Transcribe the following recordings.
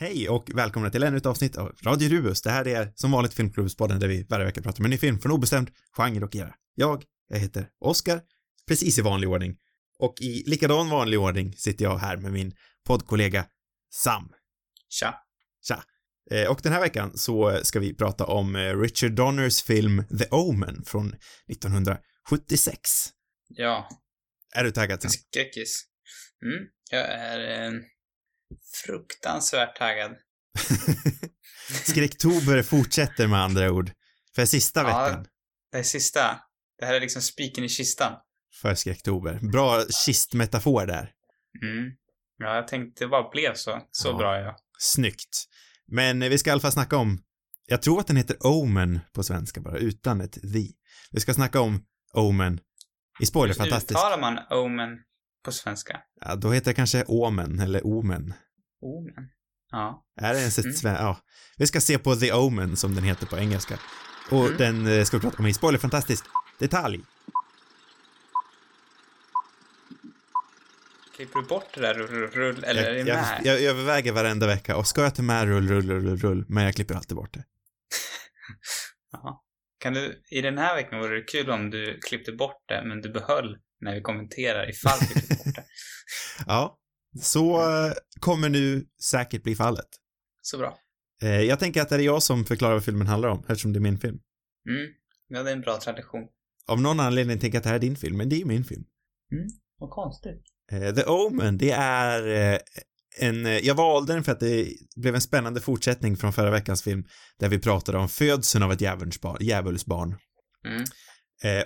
Hej och välkomna till ännu ett avsnitt av Radio Rubus. Det här är som vanligt Filmklubbspodden där vi varje vecka pratar om en ny film från obestämd genre och era. Jag, jag heter Oskar, precis i vanlig ordning. Och i likadan vanlig ordning sitter jag här med min poddkollega Sam. Tja. Tja. Eh, Och den här veckan så ska vi prata om eh, Richard Donners film The Omen från 1976. Ja, Är du taggad Sam? skräckis. Mm, jag är eh, fruktansvärt taggad. Skräcktober fortsätter med andra ord. För sista Ja. veckan Det är sista. Det här är liksom spiken i kistan. för skräcktober. Bra kistmetafor där. Mm. Ja, jag tänkte det bara blev så. Så Ja. bra är jag. Snyggt. Men vi ska i alla fall snacka om, jag tror att den heter Omen på svenska bara, utan ett the. Vi ska snacka om Omen i Spoiler Hur Fantastiskt. uttalar man omen på svenska? Ja, då heter det kanske Omen eller Omen. Omen. Ja. Är det ens ett Mm. sven... Ja. Vi ska se på The Omen som den heter på engelska. Och Mm. den eh, ska vi prata om i Spoiler Fantastiskt. Detalj. Klipper du bort det där rull, rull, rull eller är det jag, med? jag, jag överväger varenda vecka och ska jag ta med rull, rull, rull, rull, men jag klipper alltid bort det. Jaha. Kan du, i den här veckan vore det kul om du klippte bort det, men du behöll när vi kommenterar ifall vi klippte bort det. Ja, så eh, kommer nu säkert bli fallet. Så bra. Eh, jag tänker att det är jag som förklarar vad filmen handlar om, eftersom det är min film. Mm. Ja, det är en bra tradition. Av någon anledning tänker jag att det här är din film, men det är min film. Vad konstigt. Eh, The Omen, det är en, jag valde den för att det blev en spännande fortsättning från förra veckans film, där vi pratade om födseln av ett djävulsbarn. djävulsbarn. Mm.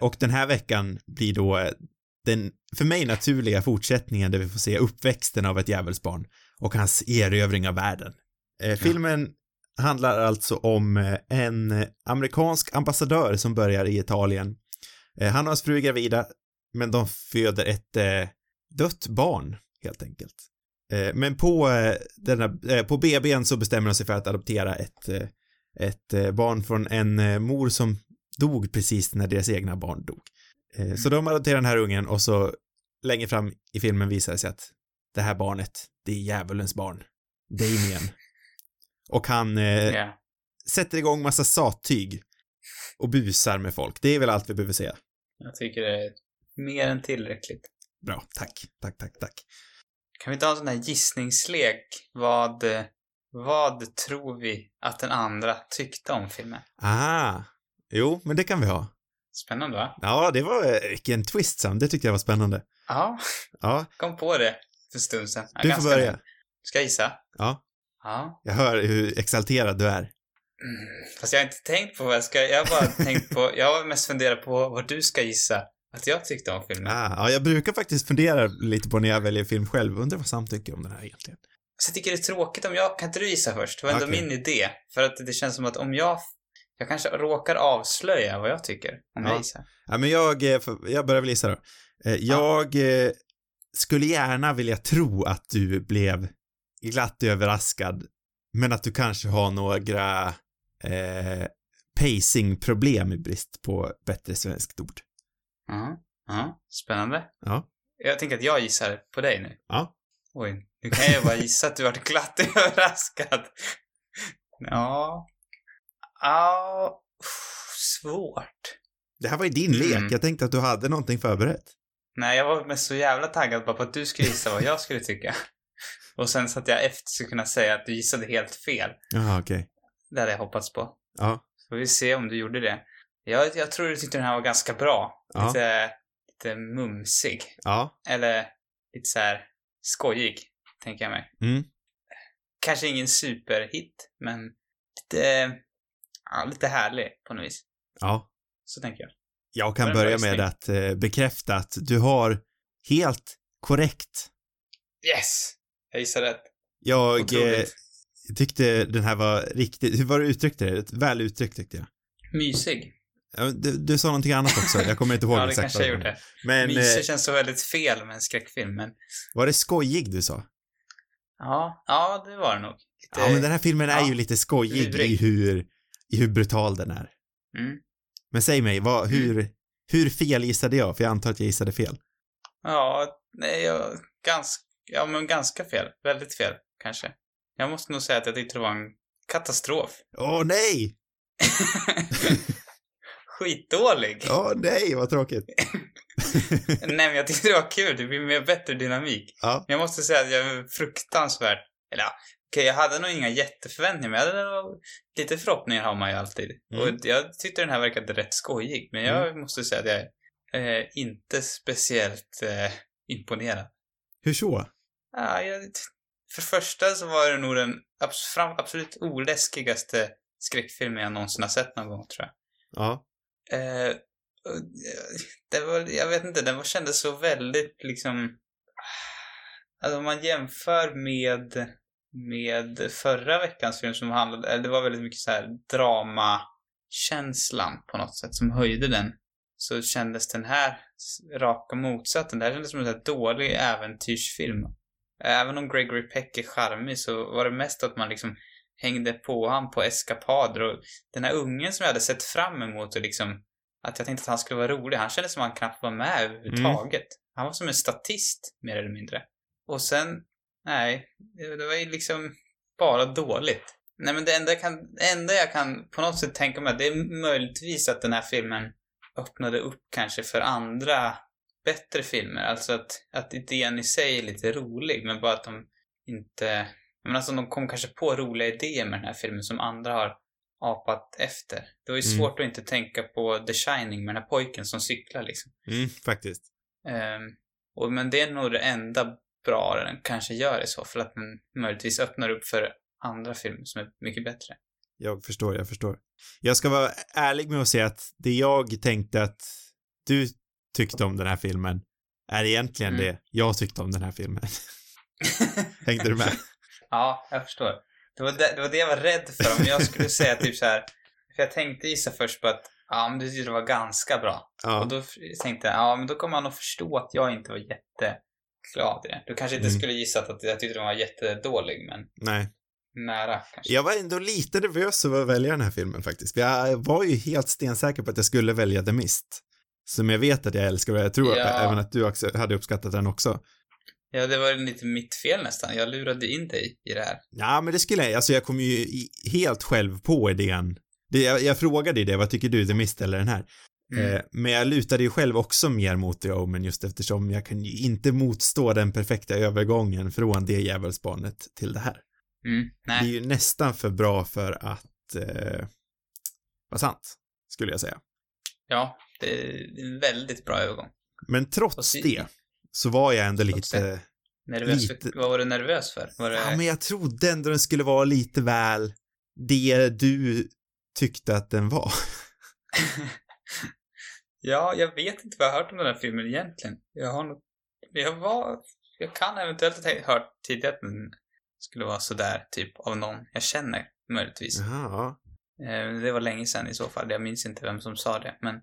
Och den här veckan blir då den, för mig naturliga fortsättningen där vi får se uppväxten av ett djävulsbarn och hans erövring av världen. Eh, filmen handlar alltså om eh, en amerikansk ambassadör som börjar i Italien. Eh, han och hans fru är gravida, men de föder ett eh, dött barn, helt enkelt. Eh, men på, eh, denna, på BBn så bestämmer de sig för att adoptera ett, ett barn från en mor som dog precis när deras egna barn dog. Eh, Så de adopterar den här ungen och så längre fram i filmen visar det sig att det här barnet, det är djävulens barn, Damien. Och han eh, Ja. sätter igång massa sattyg och busar med folk. Det är väl allt vi behöver säga. Jag tycker det är mer än tillräckligt. Bra, tack, tack, tack, tack. Kan vi ta en sån här gissningslek? Vad, vad tror vi att den andra tyckte om filmen? Ah, jo, men det kan vi ha. Spännande va? Ja, det var, eh, vilken twist Sam, det tyckte jag var spännande. Ja, Ja, kom på det för en stund sedan. Ja, du får börja. Ska jag gissa? Ja, Ja. jag hör hur exalterad du är. Mm. Fast jag har inte tänkt på vad jag ska... Jag har bara tänkt på... Jag har mest funderat på vad du ska gissa att jag tyckte om filmen. Ah, ja, jag brukar faktiskt fundera lite på när jag väljer film själv. Undrar vad Sam tycker om den här egentligen. Så jag tycker det är tråkigt om jag... Kan inte du gissa först? Det var ändå Okej. min idé. För att det känns som att om jag... Jag kanske råkar avslöja vad jag tycker om Ja. jag gissar. Ja, men jag, eh, jag börjar väl gissa då. Eh, Jag eh, skulle gärna vilja tro att du blev glatt överraskad, men att du kanske har några eh, pacingproblem i brist på bättre svenskt ord. Ja. Ja. Spännande. Ja. Jag tänker att jag gissar på dig nu. Ja. Oj, nu kan jag bara gissa att du varit glatt överraskad. Ja. Ja. Svårt. Det här var ju din lek. Mm. Jag tänkte att du hade någonting förberett. Nej, jag var mest så jävla taggad bara på att du skulle gissa vad jag skulle tycka. Och sen så att jag efter skulle kunna säga att du gissade helt fel. Jaha, okej. Det hade jag hoppats på. Ja. Får vi se om du gjorde det. Jag, jag tror du tyckte den här var ganska bra. Ja. Lite, lite mumsig. Ja. Eller lite så här skojig, tänker jag mig. Mm. Kanske ingen superhit, men lite, ja, lite härlig på något vis. Ja. Så tänker jag. Jag kan börja med att eh, bekräfta att du har helt korrekt. Yes! Jag gissade rätt. Jag eh, tyckte den här var riktigt, hur var du uttryckte det? Väl uttryckt tyckte jag. Mysig. Ja, Du, du sa någonting annat också, jag kommer inte ihåg ja, det exakt kanske jag det var. gjorde. Men Mysig eh, känns så väldigt fel med en skräckfilm, men var det skojig du sa? ja, ja, det var det nog. Lite, Ja, men den här filmen är ja, ju lite skojig i hur, i hur brutal den är. mm. Men säg mig, vad, hur, hur fel gissade jag? För jag antar att jag gissade fel. Ja, nej, jag, ganska, ja men ganska fel. Väldigt fel, kanske. Jag måste nog säga att jag tyckte det var en katastrof. Åh nej! Skitdålig. Åh nej, vad tråkigt. Nej, men jag tyckte det var kul. Det blir mer bättre dynamik. Ja. Men jag måste säga att jag är fruktansvärt... Eller ja, okej, jag hade nog inga jätteförväntningar, men jag hade nog... Lite förhoppningar har man ju alltid. Mm. Och jag tyckte den här verkade rätt skojig, men jag måste säga att jag är eh, inte speciellt eh, imponerad. Hur så? Ja, jag, för första så var det nog den absolut oläskigaste skräckfilmen jag någonsin har sett någon gång, tror jag. Ja. Eh, det var, jag vet inte, den var, kändes så väldigt liksom... Alltså om man jämför med, med förra veckans film som handlade, eller det var väldigt mycket så här dramakänslan på något sätt som höjde den. Så kändes den här raka motsatsen. Det här kändes som en så här dålig äventyrsfilm. Även om Gregory Peck är charmig så var det mest att man liksom hängde på han på eskapader och den här ungen som jag hade sett fram emot och liksom att jag tänkte att han skulle vara rolig. Han kändes som att han knappt var med överhuvudtaget. Han var som en statist, mer eller mindre. Och sen, nej, det, var ju liksom bara dåligt. Nej men det enda jag kan, enda jag kan på något sätt tänka mig, det är möjligtvis att den här filmen öppnade upp kanske för andra bättre filmer. Alltså att, att idén i sig är lite rolig, men bara att de inte... Men alltså de kom kanske på roliga idéer med den här filmen som andra har apat efter. Det var ju Mm. svårt att inte tänka på The Shining med den här pojken som cyklar liksom. Mm, faktiskt. Ehm, och, men det är nog det enda bra den kanske gör i så fall, att den möjligtvis öppnar upp för andra filmer som är mycket bättre. Jag förstår, jag förstår. Jag ska vara ärlig med att säga att det jag tänkte att du tyckte om den här filmen är egentligen Mm. det jag tyckte om den här filmen. Hängde du med? Ja, jag förstår. Det var det, det var det jag var rädd för. Om jag skulle säga typ så här. För jag tänkte gissa först på att ja, men du tyckte det var ganska bra. Och Ja. då f- tänkte jag, ja men då kommer han att förstå att jag inte var i det. Du kanske inte Mm. skulle gissa att jag tyckte den var jättedålig, men Nej. nära kanske. Jag var ändå lite nervös över att välja den här filmen faktiskt. Jag var ju helt stensäker på att jag skulle välja The Mist. Som jag vet att jag älskar och jag tror Ja. även att du hade uppskattat den också. Ja, det var lite mitt fel nästan. Jag lurade in dig i det här. Ja, men det skulle jag, alltså jag kom ju helt själv på idén. Det, jag, jag frågade ju det, vad tycker du, The Mist eller den här? Mm. Eh, men jag lutade ju själv också mer mot The Omen just eftersom jag kan ju inte motstå den perfekta övergången från det djävulsbarnet till det här. Mm. Det är ju nästan för bra för att eh, vara sant, skulle jag säga. Ja, det är en väldigt bra övergång. Men trots det så var jag ändå Trots lite, Nervös Lite. för, vad var du nervös för? Var det... ja men jag trodde ändå den skulle vara lite väl det du tyckte att den var. ja, jag vet inte vad jag har hört om den här filmen egentligen. Jag har nog... Jag var... Jag kan eventuellt ha hört tidigare att den skulle vara sådär, typ, av någon jag känner, möjligtvis. Jaha. Eh, Det var länge sedan i så fall. Jag minns inte vem som sa det, men...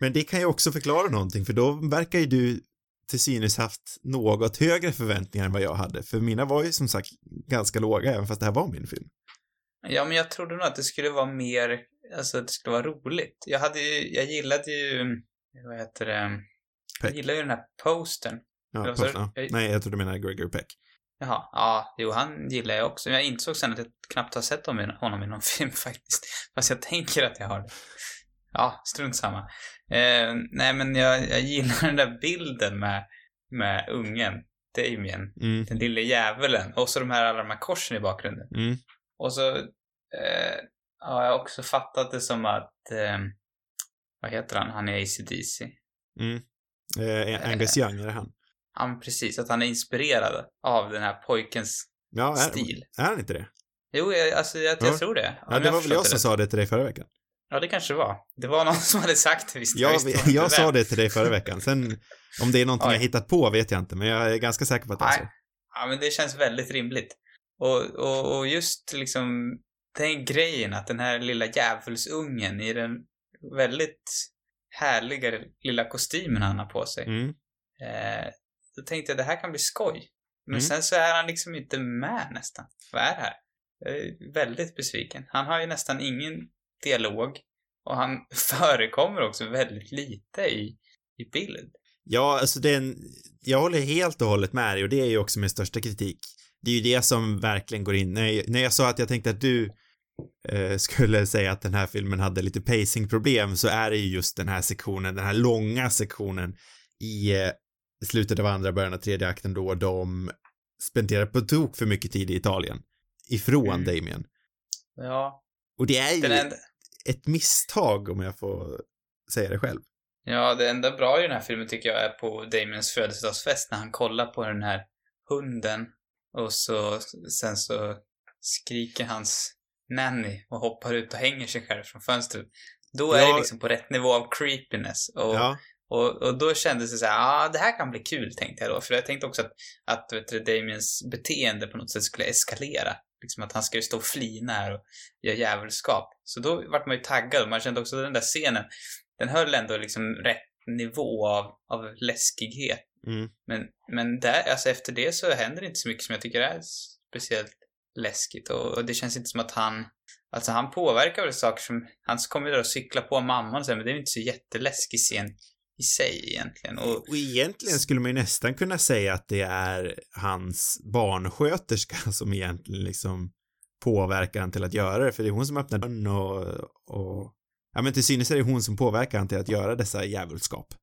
Men det kan ju också förklara någonting, för då verkar ju du till synes haft något högre förväntningar än vad jag hade, för mina var ju som sagt ganska låga, även fast det här var min film. Ja, men jag trodde nog att det skulle vara mer... Alltså, att det skulle vara roligt. Jag hade ju... Jag gillade ju... Vad heter det? Jag Peck. gillar ju den här postern. Ja, du? ja. Jag- Nej, jag trodde du menade Gregory Peck. Jaha, ja, jo, han gillar jag också. Jag insåg sen att jag knappt har sett honom i- honom i någon film faktiskt. Fast jag tänker att jag har det. Ja, strunt samma. Eh, nej, men jag, jag gillar den där bilden med, med ungen, Damien, Mm, den lille djävulen. Och så de här, alla de här korsen i bakgrunden. mm, Och så eh, har jag också fattat det som att, eh, vad heter han, han är ACDC. mm. Eh, Angus Young, är det han? Ja, men precis, att han är inspirerad av den här pojkens Ja, är, stil. är han inte det? Jo, jag, alltså jag, jag Ja. tror det. Ja, det har var väl jag som sa det till dig förra veckan. Ja, det kanske var. Det var någon som hade sagt det, visst. Jag, visste inte jag sa det till dig förra veckan, sen om det är någonting Oj. jag hittat på vet jag inte, men jag är ganska säker på att det är så. Ja, men det känns väldigt rimligt. Och, och, och just liksom den grejen att den här lilla djävulsungen i den väldigt härliga lilla kostymen han har på sig. Mm, Eh, då tänkte jag det här kan bli skoj. Men Mm. sen så är han liksom inte med nästan. Vad är det här? Jag är väldigt besviken. Han har ju nästan ingen dialog. Och han förekommer också väldigt lite i, i bild. Ja, alltså den, jag håller helt och hållet med dig och det är ju också min största kritik. det är ju det som verkligen går in. När jag, när jag sa att jag tänkte att du skulle säga att den här filmen hade lite pacingproblem så är det ju just den här sektionen, den här långa sektionen i eh, slutet av andra, början av tredje akten då de spenderar på tok för mycket tid i Italien. Ifrån Mm. Damien. Ja. Och det är ju enda, ett misstag om jag får säga det själv. ja, det enda bra i den här filmen tycker jag är på Damiens födelsedagsfest när han kollar på den här hunden och så sen så skriker hans nanny och hoppar ut och hänger sig själv från fönstret. Då är Ja. det liksom på rätt nivå av creepiness. Och, Ja, och, och då kändes det så här, ja ah, det här kan bli kul tänkte jag då. För jag tänkte också att, att vet du, Damiens beteende på något sätt skulle eskalera. Liksom att han ska ju stå och flina här och göra djävulskap. Så då vart man ju taggad och man kände också att den där scenen, den höll ändå liksom rätt nivå av, av läskighet. mm. Men, men där, alltså efter det så händer det inte så mycket som jag tycker är speciellt läskigt och, och det känns inte som att han Alltså han påverkar väl saker som, han kommer ju där och cykla på mamman och så, men det är ju inte så jätteläskig scen i sig egentligen. Och, Och egentligen skulle man ju nästan kunna säga att det är hans barnsköterska som egentligen liksom påverkar han till att göra det, för det är hon som öppnar dörren och, och ja men till synes är det hon som påverkar han till att göra dessa djävulskap.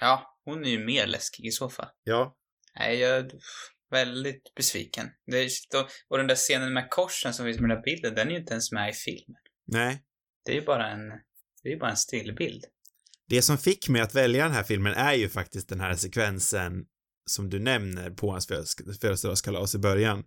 ja, hon är ju mer läskig i så fall. Ja. Nej, jag väldigt besviken. Det är, och den där scenen med korsen som finns med den där bilden, den är ju inte ens med i filmen. Nej. Det är ju bara en, det är ju bara en stillbild. Det som fick mig att välja den här filmen är ju faktiskt den här sekvensen som du nämner på hans födels- födelsedagskalas i början.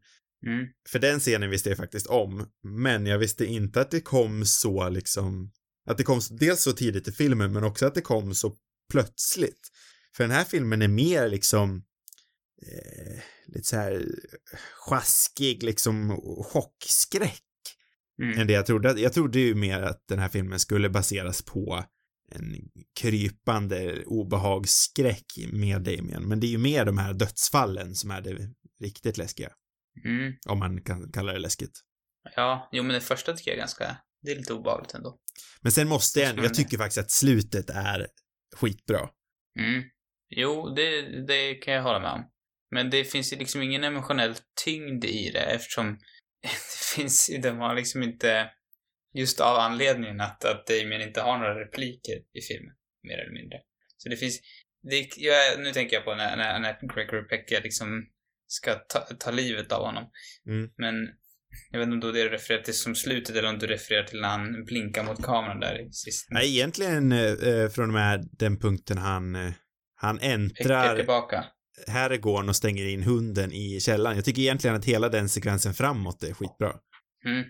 Mm. För den scenen visste jag faktiskt om, men jag visste inte att det kom så liksom, att det kom dels så tidigt i filmen, men också att det kom så plötsligt. För den här filmen är mer liksom eh, lite så här sjaskig, liksom chockskräck Mm. än det jag trodde. Jag trodde ju mer att den här filmen skulle baseras på en krypande obehagsskräck med Damien, men det är ju mer de här dödsfallen som är det riktigt läskiga, Mm. om man kan kalla det läskigt. Ja, jo men det första tycker jag är ganska, det är lite obehagligt ändå. Men sen måste jag, jag tycker faktiskt att slutet är skitbra. Mm. Jo, det, det kan jag hålla med om. Men det finns ju liksom ingen emotionell tyngd i det eftersom det finns ju, de har liksom inte, just av anledningen att, att Damien inte har några repliker i filmen, mer eller mindre. Så det finns, det, jag, nu tänker jag på när, när, när Gregory Peck liksom ska ta, ta livet av honom. Mm. Men jag vet inte om då det du refererar till som slutet eller om du refererar till när han blinkar mot kameran där sist. Nej, egentligen eh, från och med den punkten han, eh, han äntrar tillbaka. Herrgården och stänger in hunden i källaren. Jag tycker egentligen att hela den sekvensen framåt är skitbra. Mm.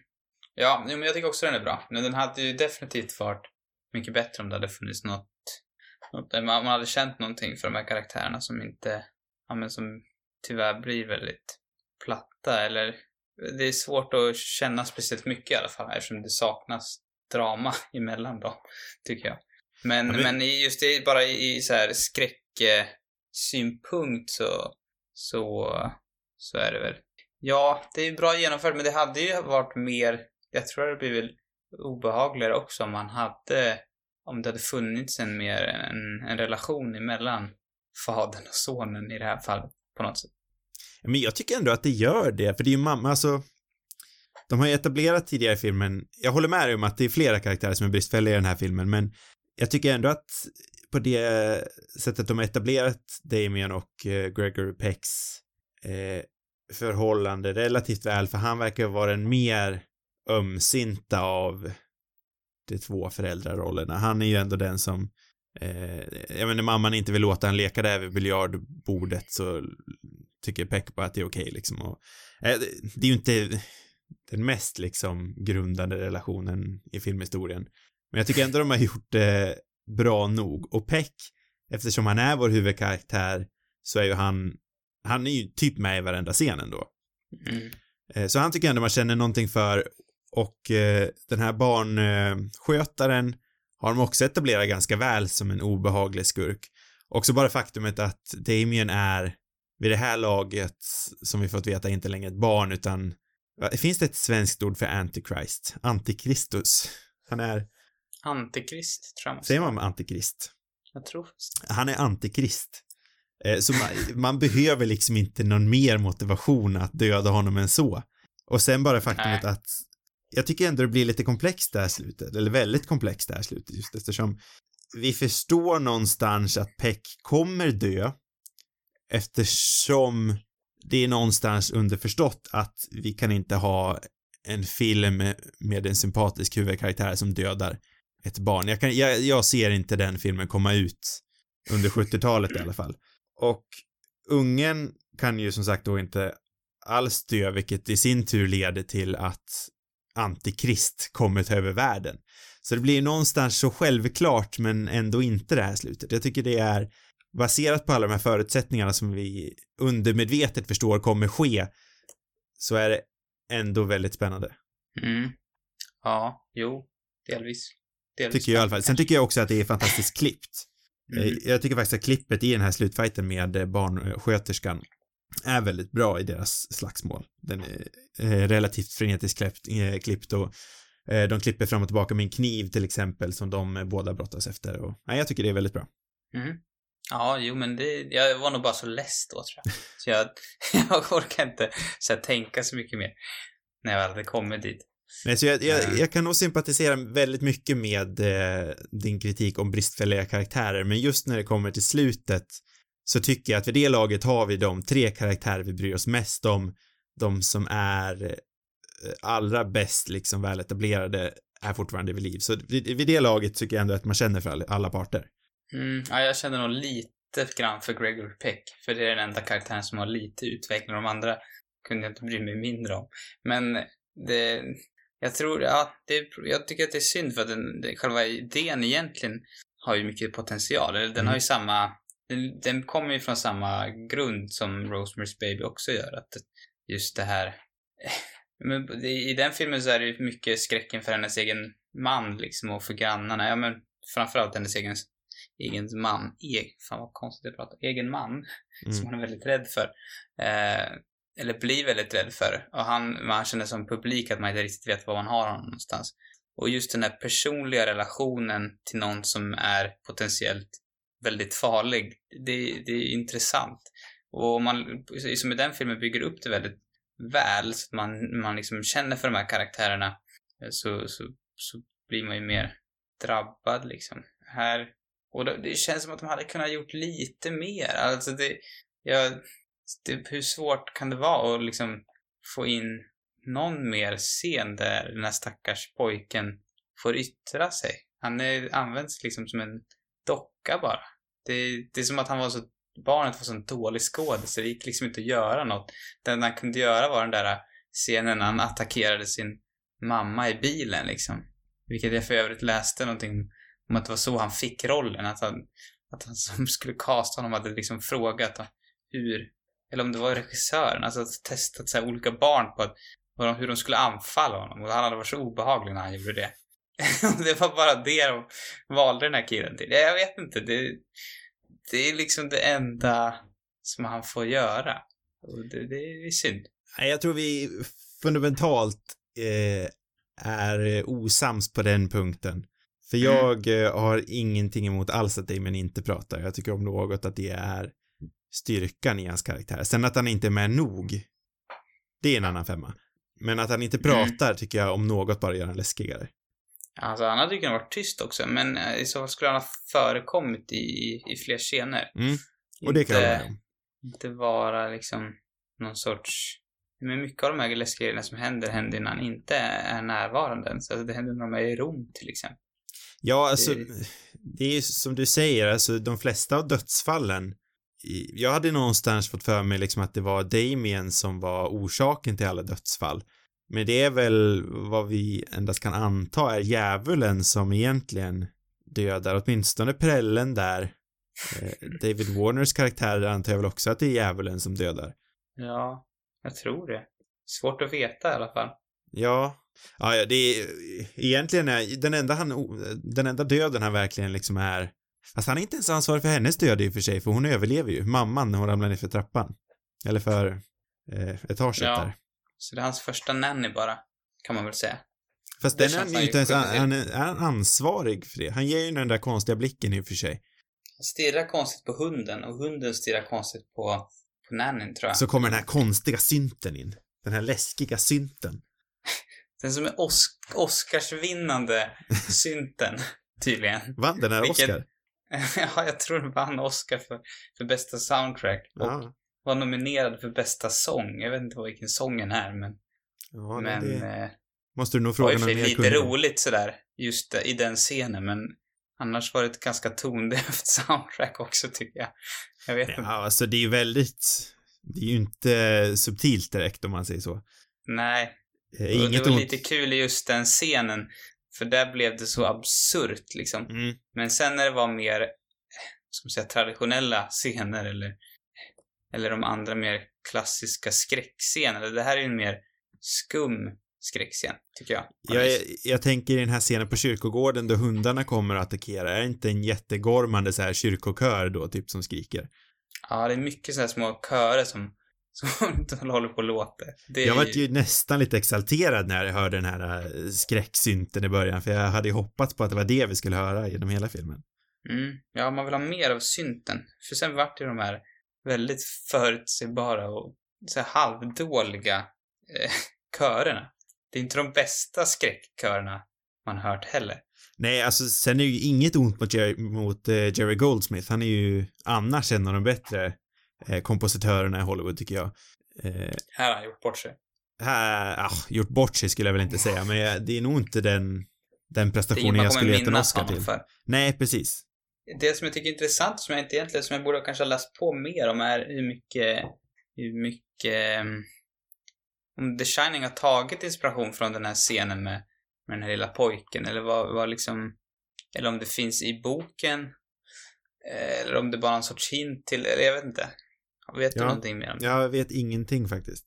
Ja, men jag tycker också den är bra. Men den hade ju definitivt varit mycket bättre om det hade funnits något, något man man hade känt någonting för de här karaktärerna som inte, ja men som tyvärr blir väldigt platta eller det är svårt att känna speciellt mycket i alla fall eftersom det saknas drama emellan dem, tycker jag. Men, Ja, men... men- just det, bara i, i så här synpunkt så, så, så är det väl Ja, det är ju bra genomfört, men det hade ju varit mer, jag tror det hade blivit obehagligare också om man hade, om det hade funnits en mer, en, en relation emellan fadern och sonen i det här fallet, på något sätt. Men jag tycker ändå att det gör det, för det är ju mamma, alltså de har ju etablerat tidigare i filmen, jag håller med dig om att det är flera karaktärer som är bristfälliga i den här filmen, men jag tycker ändå att på det sättet de har etablerat Damien och eh, Gregory Pecks eh, förhållande relativt väl, för han verkar vara den mer ömsinta av de två föräldrarollerna. Han är ju ändå den som eh, jag menar, mamman inte vill låta han leka där vid biljardbordet så tycker Peck bara att det är okej liksom och eh, det, det är ju inte den mest liksom grundande relationen i filmhistorien. Men jag tycker ändå de har gjort det bra nog och Peck, eftersom han är vår huvudkaraktär så är ju han, han är ju typ med i varenda scen ändå. Mm. Eh, Så han tycker jag ändå man känner någonting för och eh, den här barnskötaren har de också etablerat ganska väl som en obehaglig skurk. Också bara faktumet att Damien är vid det här laget, som vi fått veta, inte längre ett barn utan finns det ett svenskt ord för antikrist? Antikristus. Han är, Antikrist, tror jag man säger man antikrist? Jag tror Han är antikrist. Eh, så man, man behöver liksom inte någon mer motivation att döda honom än så. Och sen bara faktumet Nej. att jag tycker ändå det blir lite komplext det här slutet, eller väldigt komplext det här slutet just eftersom vi förstår någonstans att Peck kommer dö eftersom det är någonstans underförstått att vi kan inte ha en film med en sympatisk huvudkaraktär som dödar ett barn. Jag, kan, jag, jag ser inte den filmen komma ut under 70-talet i alla fall. Och ungen kan ju som sagt då inte alls dö, vilket i sin tur leder till att antikrist kommer ta över världen. Så det blir någonstans så självklart men ändå inte det här slutet. Jag tycker det är baserat på alla de här förutsättningarna som vi undermedvetet förstår kommer ske så är det ändå väldigt spännande. Mm. Ja, jo, delvis delvis Tycker jag i alla fall. Sen tycker jag också att det är fantastiskt klippt. Mm. Eh, Jag tycker faktiskt att klippet i den här slutfighten med eh, barnsköterskan är väldigt bra i deras slagsmål. Den är eh, relativt frenetiskt klippt, och de klipper fram och tillbaka med en kniv till exempel som de båda brottas efter och nej, jag tycker det är väldigt bra. Mm. Ja, jo men det, jag var nog bara så less då tror jag. Så jag, jag orkar inte så här, tänka så mycket mer när jag väl hade kommit dit. Nej, så jag, jag, jag kan nog sympatisera väldigt mycket med eh, din kritik om bristfälliga karaktärer, men just när det kommer till slutet så tycker jag att vid det laget har vi de tre karaktärer vi bryr oss mest om, de som är eh, allra bäst liksom väletablerade är fortfarande vid liv. Så vid, vid det laget tycker jag ändå att man känner för alla, alla parter. Mm, ja, jag känner nog lite grann för Gregory Peck, för det är den enda karaktären som har lite utveckling. De andra kunde jag inte bry mig mindre om. Men det, jag tror, ja, det, jag tycker att det är synd för att den, själva idén egentligen har ju mycket potential. Eller den Mm. har ju samma, den, den kommer ju från samma grund som Rosemary's Baby också gör. Att just det här, men i den filmen så är det ju mycket skräcken för hennes egen man liksom och för grannarna. Ja men framförallt hennes egen egen man, eg, fan vad konstigt jag pratar, egen man, som Mm. hon är väldigt rädd för. Eh, eller blir väldigt rädd för. Och han, man känner som publik att man inte riktigt vet var man har honom någonstans. Och just den här personliga relationen till någon som är potentiellt väldigt farlig, det, det är intressant. Och om man, som i den filmen, bygger upp det väldigt väl, så att man, man liksom känner för de här karaktärerna, eh, så, så, så blir man ju mer drabbad liksom. Här, och det, det känns som att de hade kunnat gjort lite mer. Alltså det, jag, det, hur svårt kan det vara att liksom få in någon mer scen där den här stackars pojken får yttra sig? Han är, används liksom som en docka bara. Det, det är som att han var så, barnet var så en dålig skådis så det gick liksom inte att göra något. Det enda han kunde göra var den där scenen när han attackerade sin mamma i bilen liksom. Vilket jag för övrigt läste någonting om att det var så han fick rollen. Att han, att han som skulle casta honom hade liksom frågat hur, eller om det var regissören, alltså testat så olika barn på att, de- hur de skulle anfalla honom. Och han hade varit så obehaglig när han gjorde det. Det var bara det de valde den här killen till. Jag vet inte, det, det är liksom det enda som han får göra. Och det, det är synd. Jag tror vi fundamentalt eh, är osams på den punkten. För Mm. jag eh, har ingenting emot alls att Damon inte pratar. Jag tycker om något att det är styrkan i hans karaktär. Sen att han inte är med nog, det är en annan femma. Men att han inte Mm. pratar tycker jag om något bara gör han läskigare. Alltså han hade ju kunnat vara tyst också, men eh, i så fall skulle han ha förekommit i, i, fler scener. Mm. Och det kan jag Inte- med om. inte vara liksom någon sorts... Men mycket av de här läskiga grejerna som händer, händer när han inte är närvarande ens. Alltså det händer när de är i Rom till exempel. Ja, alltså, Det- det är ju som du säger, alltså de flesta av dödsfallen, jag hade någonstans fått för mig liksom att det var Damien som var orsaken till alla dödsfall. Men det är väl vad vi endast kan anta är djävulen som egentligen dödar, åtminstone prällen där. Eh, David Warners karaktär antar jag väl också att det är djävulen som dödar. Ja, jag tror det. Svårt att veta i alla fall. Ja, ja, ja, det är egentligen är den enda han, den enda döden han verkligen liksom är, fast han är inte ens ansvarig för hennes död i och för sig, för hon överlever ju, mamman när hon ramlar ner för trappan. Eller för eh, etaget Ja. där. Så det är hans första nanny bara, kan man väl säga. Fast Det den är han han ju inte ens, till. han är, är han ansvarig för det. Han ger ju den där konstiga blicken i och för sig. stirrar konstigt på hunden och hunden stirrar konstigt på, på nannyn tror jag. Så kommer den här konstiga synten in. Den här läskiga synten. Den som är Os Oscarsvinnande synten, tydligen. Vann den här Vilken- Oscar? ja, jag tror den vann Oscar för, för bästa soundtrack. Och Ja. var nominerad för bästa sång. Jag vet inte vad vilken sången är, men... Ja, men det eh, måste du nog fråga någon mer lite om. roligt sådär, just i den scenen, men annars var det ett ganska tondövt soundtrack också, tycker jag. Jag vet inte. Ja, alltså det är ju väldigt, det är ju inte subtilt direkt om man säger så. Nej, Eh, och Inget det var ont. lite kul i just den scenen, för där blev det så absurt liksom. Mm. Men sen när det var mer, ska man säga, traditionella scener eller, eller de andra mer klassiska skräckscenerna. Det här är ju en mer skum skräckscen, tycker jag. Jag, jag tänker i den här scenen på kyrkogården då hundarna kommer att attackera, är det inte en jättegormande så här kyrkokör då, typ som skriker? Ja, det är mycket sådana här små körer som, som håller på och låter. Det Jag var ju nästan lite exalterad när jag hörde den här eh, skräcksynten i början, för jag hade ju hoppats på att det var det vi skulle höra genom hela filmen. Mm. Ja, man vill ha mer av synten. För sen vart det de här väldigt förutsägbara och så här halvdåliga eh, körerna. Det är inte de bästa skräckkörerna man hört heller. Nej, alltså sen är ju inget ont mot Jerry, mot, eh, Jerry Goldsmith, han är ju annars en av de bättre eh, kompositörerna i Hollywood tycker jag. Eh, Här har han gjort bort sig. här, ah, gjort bort sig skulle jag väl inte säga, men jag, det är nog inte den, den prestationen jag skulle gett en Oscar till. för. Nej, precis. Det som jag tycker är intressant, som jag inte egentligen, som jag borde kanske ha läst på mer om, är hur mycket, hur mycket, um, om The Shining har tagit inspiration från den här scenen med, med den här lilla pojken, eller vad, vad liksom, eller om det finns i boken, eh, eller om det bara är en sorts hint till, eller jag vet inte. Vet du Ja. någonting mer om det? Jag vet ingenting faktiskt.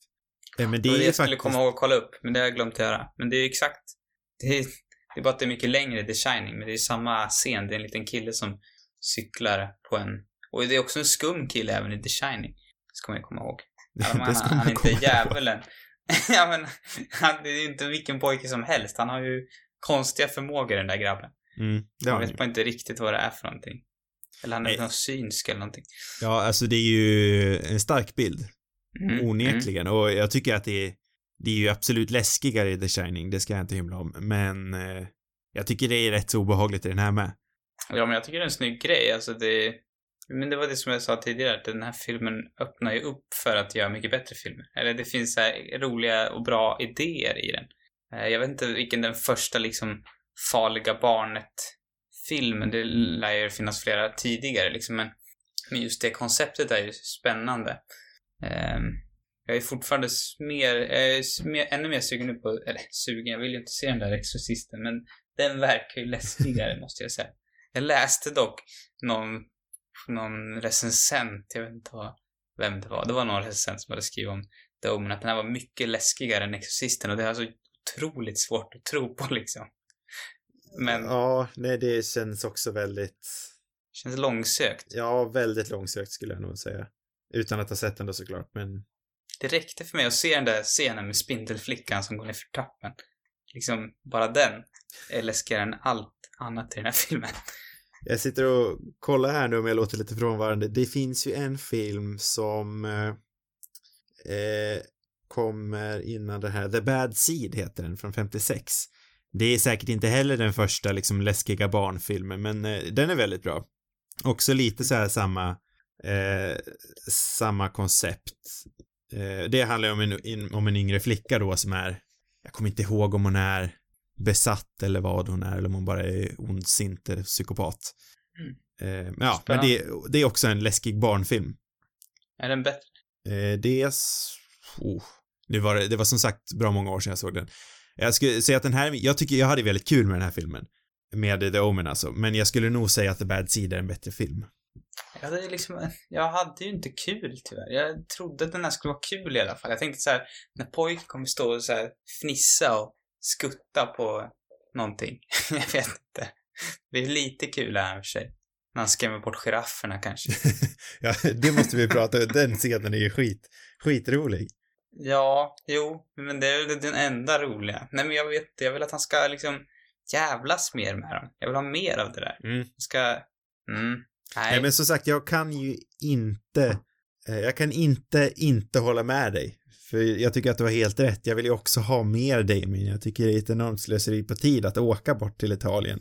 Eh, Men det det är det jag skulle faktiskt... komma ihåg att kolla upp, men det har jag glömt att göra. Men det är ju exakt, det är, det är bara att det är mycket längre The Shining, men det är samma scen. Det är en liten kille som cyklar på en... Och det är också en skum kille även i The Shining. Ska man ju komma ihåg. Ja, men det han, ska han man är inte djävulen. ja men, han, det är ju inte vilken pojke som helst. Han har ju konstiga förmågor den där grabben. Mm, det Man han vet bara inte riktigt vad det är för någonting. Eller han är någon synsk eller någonting. Ja, alltså det är ju en stark bild. Mm, mm. Onekligen. Och jag tycker att det är, det är ju absolut läskigare i The Shining, det ska jag inte hymla om. Men eh, jag tycker det är rätt så obehagligt i den här med. Ja, men jag tycker det är en snygg grej. Alltså det... Men det var det som jag sa tidigare, att den här filmen öppnar ju upp för att göra mycket bättre filmer. Eller det finns så roliga och bra idéer i den. Eh, Jag vet inte vilken den första liksom farliga barnet-filmen, det lär ju finnas flera tidigare liksom, men, men just det konceptet är ju spännande. Ehm, Jag är fortfarande mer, jag är mer, ännu mer sugen nu på, eller sugen, jag vill ju inte se den där Exorcisten, men den verkar ju läskigare måste jag säga. Jag läste dock någon, någon recensent, jag vet inte vad, vem det var, det var någon recensent som hade skrivit om The Omen, att den här var mycket läskigare än Exorcisten och det är alltså otroligt svårt att tro på liksom. Men Ja, nej det känns också väldigt, känns långsökt. ja, väldigt långsökt skulle jag nog säga. Utan att ha sett den då såklart, men Det räckte för mig att se den där scenen med spindelflickan som går ner för trappen. Liksom, bara den är läskigare än allt annat i den här filmen. Jag sitter och kollar här nu om jag låter lite frånvarande. Det finns ju en film som eh, eh, kommer innan det här. The Bad Seed heter den, från 56. Det är säkert inte heller den första liksom läskiga barnfilmen, men eh, den är väldigt bra. Också lite så här samma, eh, samma koncept. Eh, det handlar om en, in, om en yngre flicka då som är, jag kommer inte ihåg om hon är besatt eller vad hon är, eller om hon bara är ondsint eller psykopat. Eh, men ja, men det, det är också en läskig barnfilm. Är den bättre? Eh, det är... Oh. Nu var det, det var som sagt bra många år sedan jag såg den. Jag skulle säga att den här, jag tycker jag hade väldigt kul med den här filmen. Med The Omen alltså, men jag skulle nog säga att The Bad Seed är en bättre film. Ja, det är liksom, jag hade ju inte kul tyvärr. Jag trodde att den här skulle vara kul i alla fall. Jag tänkte så här, när pojken kommer stå och så här fnissa och skutta på någonting. jag vet inte. Det är lite kul här för sig. När han skrämmer bort girafferna kanske. ja, det måste vi prata om. Den scenen är ju skit, skitrolig. Ja, jo, men det är väl den enda roliga. Nej men jag vet jag vill att han ska liksom jävlas mer med dem. Jag vill ha mer av det där. Mm. Jag ska, mm. Nej. Nej, men som sagt, jag kan ju inte, eh, jag kan inte inte hålla med dig. För jag tycker att det var helt rätt. Jag vill ju också ha mer Damien. Jag tycker det är ett enormt slöseri på tid att åka bort till Italien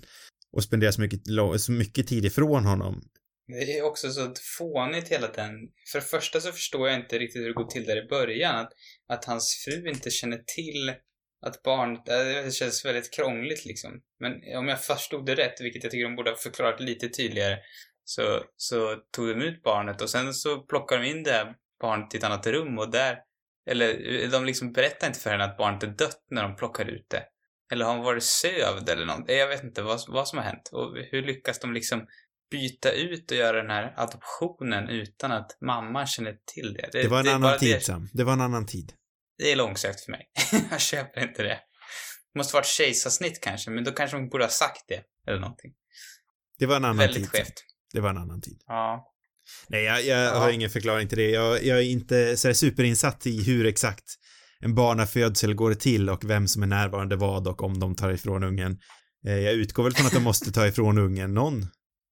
och spendera så mycket, så mycket tid ifrån honom. Det är också så fånigt hela den. För det första så förstår jag inte riktigt hur det går till där i början. Att, att hans fru inte känner till att barnet, det känns väldigt krångligt liksom. Men om jag förstod det rätt, vilket jag tycker de borde ha förklarat lite tydligare, så, så tog de ut barnet och sen så plockade de in det här barnet i ett annat rum och där, eller de liksom berättar inte för henne att barnet är dött när de plockar ut det. Eller har hon varit sövd eller något? Jag vet inte vad, vad som har hänt. Och hur lyckas de liksom byta ut och göra den här adoptionen utan att mamman känner till det? Det, det var en det annan tid, det... Sam. Det var en annan tid. Det är långsökt för mig. jag köper inte det. Det måste varit kejsarsnitt kanske, men då kanske hon borde ha sagt det. Eller någonting. Det var en annan Väldigt tid. Väldigt skevt. Det var en annan tid. Ja. Nej, jag, jag ja. har ingen förklaring till det. Jag, jag är inte så superinsatt i hur exakt en barnafödsel går till och vem som är närvarande vad och om de tar ifrån ungen. Eh, jag utgår väl från att de måste ta ifrån ungen någon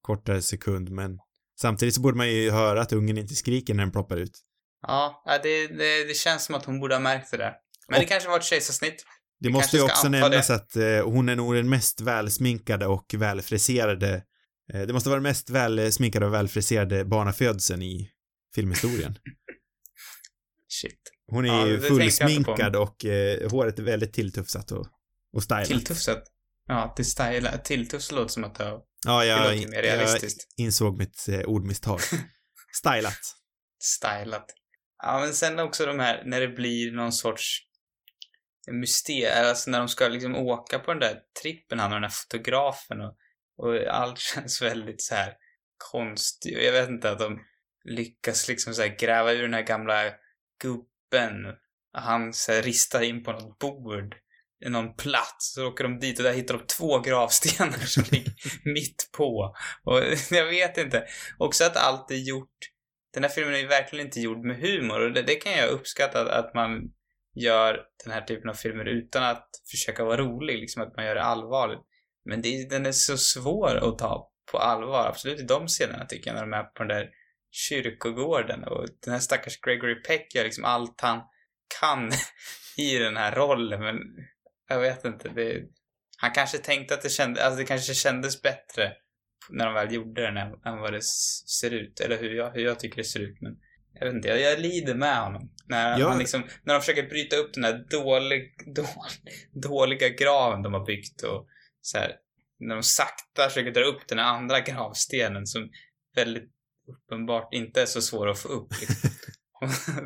kortare sekund, men samtidigt så borde man ju höra att ungen inte skriker när den ploppar ut. Ja, det, det, det känns som att hon borde ha märkt det där. Men och, det kanske var ett kejsarsnitt. Det måste ju också nämnas att eh, hon är nog den mest välsminkade och välfriserade eh, det måste vara den mest välsminkade och välfriserade barnafödseln i filmhistorien. Shit. Hon är ju ja, fullsminkad och eh, håret är väldigt tilltufsat och, och stylat. Tilltufsat? Ja, det styla, tilltufs låter som att det Ja, jag, jag insåg mitt eh, ordmisstag. stylat. Stylat. Ja, men sen också de här, när det blir någon sorts mysterium, alltså när de ska liksom åka på den där trippen, han och den här fotografen och, och allt känns väldigt så här konstigt. Jag vet inte att de lyckas liksom så gräva ur den här gamla gubben. Han så här ristar in på något bord någon plats. Så åker de dit och där hittar de två gravstenar som ligger mitt på. Och jag vet inte. Också att allt är gjort den här filmen är ju verkligen inte gjord med humor och det, det kan jag uppskatta att man gör den här typen av filmer utan att försöka vara rolig, liksom att man gör det allvarligt. Men det, den är så svår att ta på allvar, absolut i de scenerna tycker jag, när de är på den där kyrkogården och den här stackars Gregory Peck gör liksom allt han kan i den här rollen, men jag vet inte, det, han kanske tänkte att det kändes, alltså det kanske kändes bättre när de väl gjorde den än, än vad det ser ut. Eller hur jag, hur jag tycker det ser ut. Men jag vet inte, jag, jag lider med honom. När, ja. han liksom, när de försöker bryta upp den här dålig, dålig, dåliga graven de har byggt och så här, när de sakta försöker dra upp den här andra gravstenen som väldigt uppenbart inte är så svår att få upp. Liksom.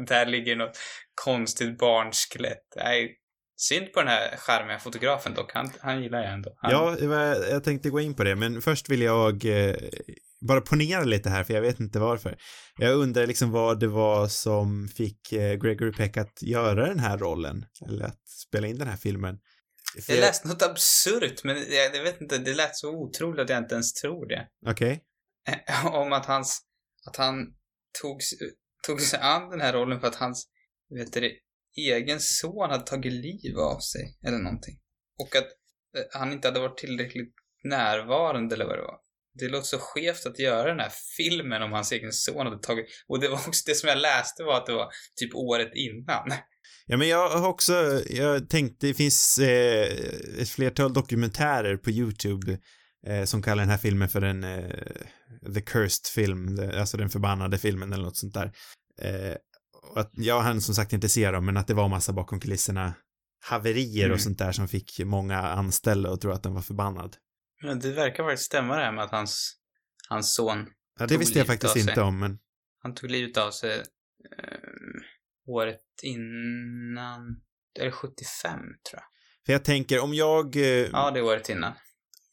där ligger något konstigt barnskelett. Nej, Synd på den här charmiga fotografen dock. Han, han gillar jag ändå. Han... Ja, jag tänkte gå in på det, men först vill jag eh, bara ponera lite här, för jag vet inte varför. Jag undrar liksom vad det var som fick eh, Gregory Peck att göra den här rollen, eller att spela in den här filmen. För jag läste något absurt, men jag, jag, vet inte, det lät så otroligt att jag inte ens tror det. Okej. Okay. Om att hans, att han tog, tog sig an den här rollen för att hans, vet du egen son hade tagit liv av sig, eller någonting. Och att eh, han inte hade varit tillräckligt närvarande eller vad det var. Det låter så skevt att göra den här filmen om hans egen son hade tagit... Och det var också det som jag läste var att det var typ året innan. Ja, men jag har också, jag tänkte, det finns eh, ett flertal dokumentärer på YouTube eh, som kallar den här filmen för en eh, The Cursed film, alltså den förbannade filmen eller något sånt där. Eh, att jag hann som sagt inte se dem, men att det var massa bakom kulisserna haverier mm. och sånt där som fick många anställda att tro att den var förbannad. Men det verkar faktiskt stämma det här med att hans, hans son Ja, det visste jag faktiskt inte om, men... Han tog livet av sig eh, året innan, eller 75 tror jag. För jag tänker om jag... Eh, ja, det är året innan.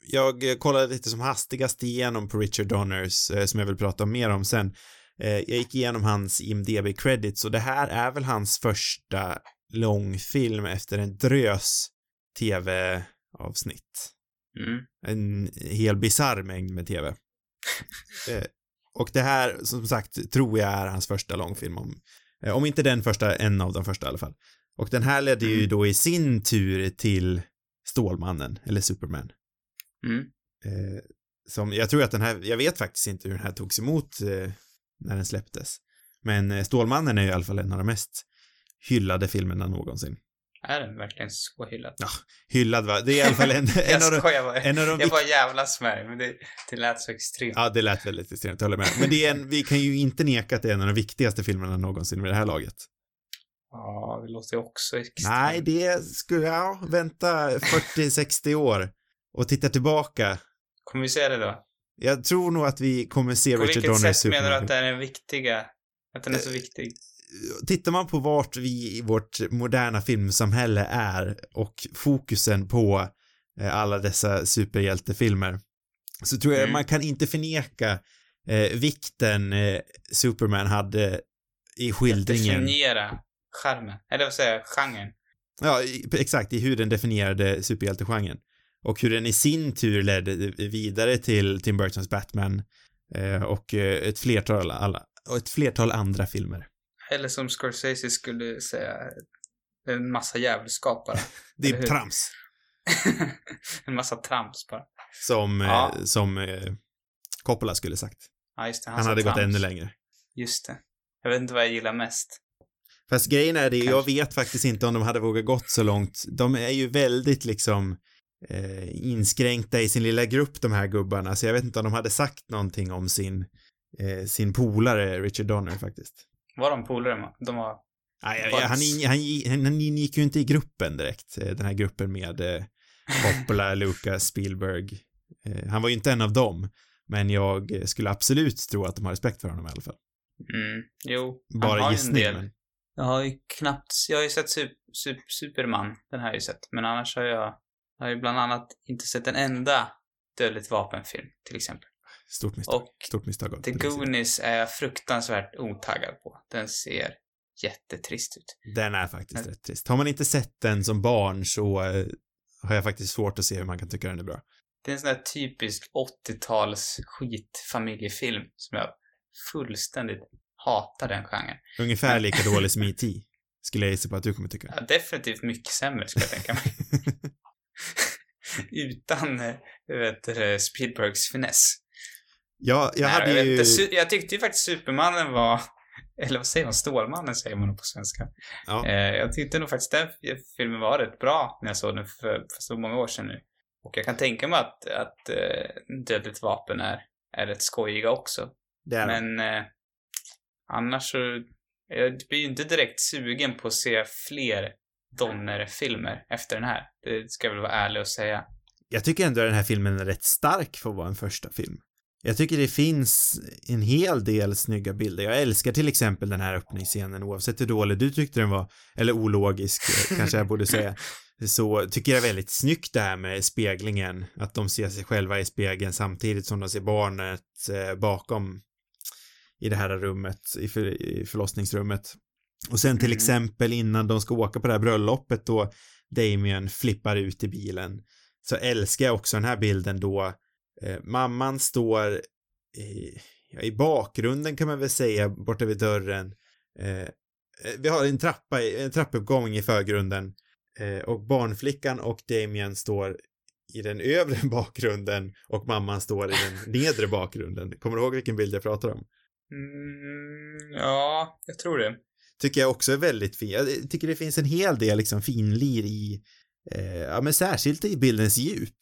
Jag eh, kollade lite som hastigast igenom på Richard Donners, eh, som jag vill prata mer om sen. Eh, jag gick igenom hans IMDB credits och det här är väl hans första långfilm efter en drös tv-avsnitt. Mm. En hel bisarr mängd med tv. eh, och det här, som sagt, tror jag är hans första långfilm om, eh, om inte den första, en av de första i alla fall. Och den här ledde mm. ju då i sin tur till Stålmannen, eller Superman. Mm. Eh, som, jag tror att den här, jag vet faktiskt inte hur den här togs emot eh, när den släpptes. Men eh, Stålmannen är ju i alla fall en av de mest hyllade filmerna någonsin. Är den verkligen så hyllad? Ja, hyllad va? Det är i alla fall en, en jag av de, bara. en av de Jag bara jävlas med dig, men det, det lät så extremt. Ja, det lät väldigt extremt, jag håller med. Men det är en, vi kan ju inte neka att det är en av de viktigaste filmerna någonsin med det här laget. Ja, det låter ju också extremt. Nej, det skulle, ja, vänta 40-60 år och titta tillbaka. Kommer vi se det då? Jag tror nog att vi kommer se På Richard vilket Donner i sätt menar du att den är viktiga? Att den är Eh, så viktig? Tittar man på vart vi i vårt moderna filmsamhälle är och fokusen på eh, alla dessa superhjältefilmer så tror jag Mm. man kan inte förneka eh, vikten eh, Superman hade i skildringen. Definiera charmen. Eller vad säger jag? Genren. Ja, i- exakt, i hur den definierade superhjältegenren. Och hur den i sin tur ledde vidare till Tim Burtons Batman eh, och eh, ett flertal, alla, och ett flertal andra filmer. Eller som Scorsese skulle säga, en massa djävulskap bara. Det är trams. en massa trams bara. Som, Ja. eh, som eh, Coppola skulle sagt. Ja, just det. Han sa hade gått trams. ännu längre. Just det. Jag vet inte vad jag gillar mest. Fast grejen är det, jag Kanske. vet faktiskt inte om de hade vågat gått så långt. De är ju väldigt liksom eh, inskränkta i sin lilla grupp, de här gubbarna, så jag vet inte om de hade sagt någonting om sin, eh, sin polare Richard Donner faktiskt. Var de polare? De var... Nej, han, han, han, han ingick ju inte i gruppen direkt, eh, den här gruppen med eh, Coppola, Lucas, Spielberg. Eh, han var ju inte en av dem, men jag skulle absolut tro att de har respekt för honom i alla fall. Mm, jo. han Bara har ju en gissning, del. men Jag har ju knappt... Jag har ju sett sup, sup, Superman. Den har jag ju sett. Men annars har jag... Jag har ju bland annat inte sett en enda Dödligt vapenfilm, till exempel. stort misstag. Och Stort misstag The. Goonies är jag fruktansvärt otaggad på. Den ser jättetrist ut. Den är faktiskt Men- rätt trist. Har man inte sett den som barn så eh, har jag faktiskt svårt att se hur man kan tycka den är bra. Det är en sån där typisk 80-tals skitfamiljefilm som jag fullständigt hatar den genren. Ungefär lika dålig som E.T. Skulle jag gissa på att du kommer tycka. Ja, definitivt mycket sämre skulle jag tänka mig. Utan, eh, vet du, Spielbergs finess. Ja, jag Nej, hade vet ju... jag tyckte ju faktiskt Supermannen var, eller vad säger man, Stålmannen säger man på svenska. Ja. Eh, jag tyckte nog faktiskt den filmen var rätt bra när jag såg den för, för så många år sedan nu. Och jag kan tänka mig att, att eh, Dödligt vapen är, är rätt skojiga också. Det är. Men eh, annars så, jag blir ju inte direkt sugen på att se fler Donner-filmer efter den här. Det ska jag väl vara ärlig och säga. Jag tycker ändå att den här filmen är rätt stark för att vara en första film. Jag tycker det finns en hel del snygga bilder. Jag älskar till exempel den här öppningsscenen oavsett hur dålig du tyckte den var, eller ologisk eh, kanske jag borde säga. Så tycker jag väldigt snyggt det här med speglingen, att de ser sig själva i spegeln samtidigt som de ser barnet eh, bakom i det här rummet, i, för, i förlossningsrummet. Och sen till Mm. exempel innan de ska åka på det här bröllopet då Damien flippar ut i bilen så älskar jag också den här bilden då eh, mamman står i, ja, i bakgrunden kan man väl säga borta vid dörren. Eh, eh, vi har en trappa, en trappuppgång i förgrunden eh, och barnflickan och Damien står i den övre bakgrunden och mamman står i den nedre bakgrunden. Kommer du ihåg vilken bild jag pratar om? Mm, ja, jag tror det. Tycker jag också är väldigt fin. Jag tycker det finns en hel del liksom finlir i, eh, ja men särskilt i bildens djup.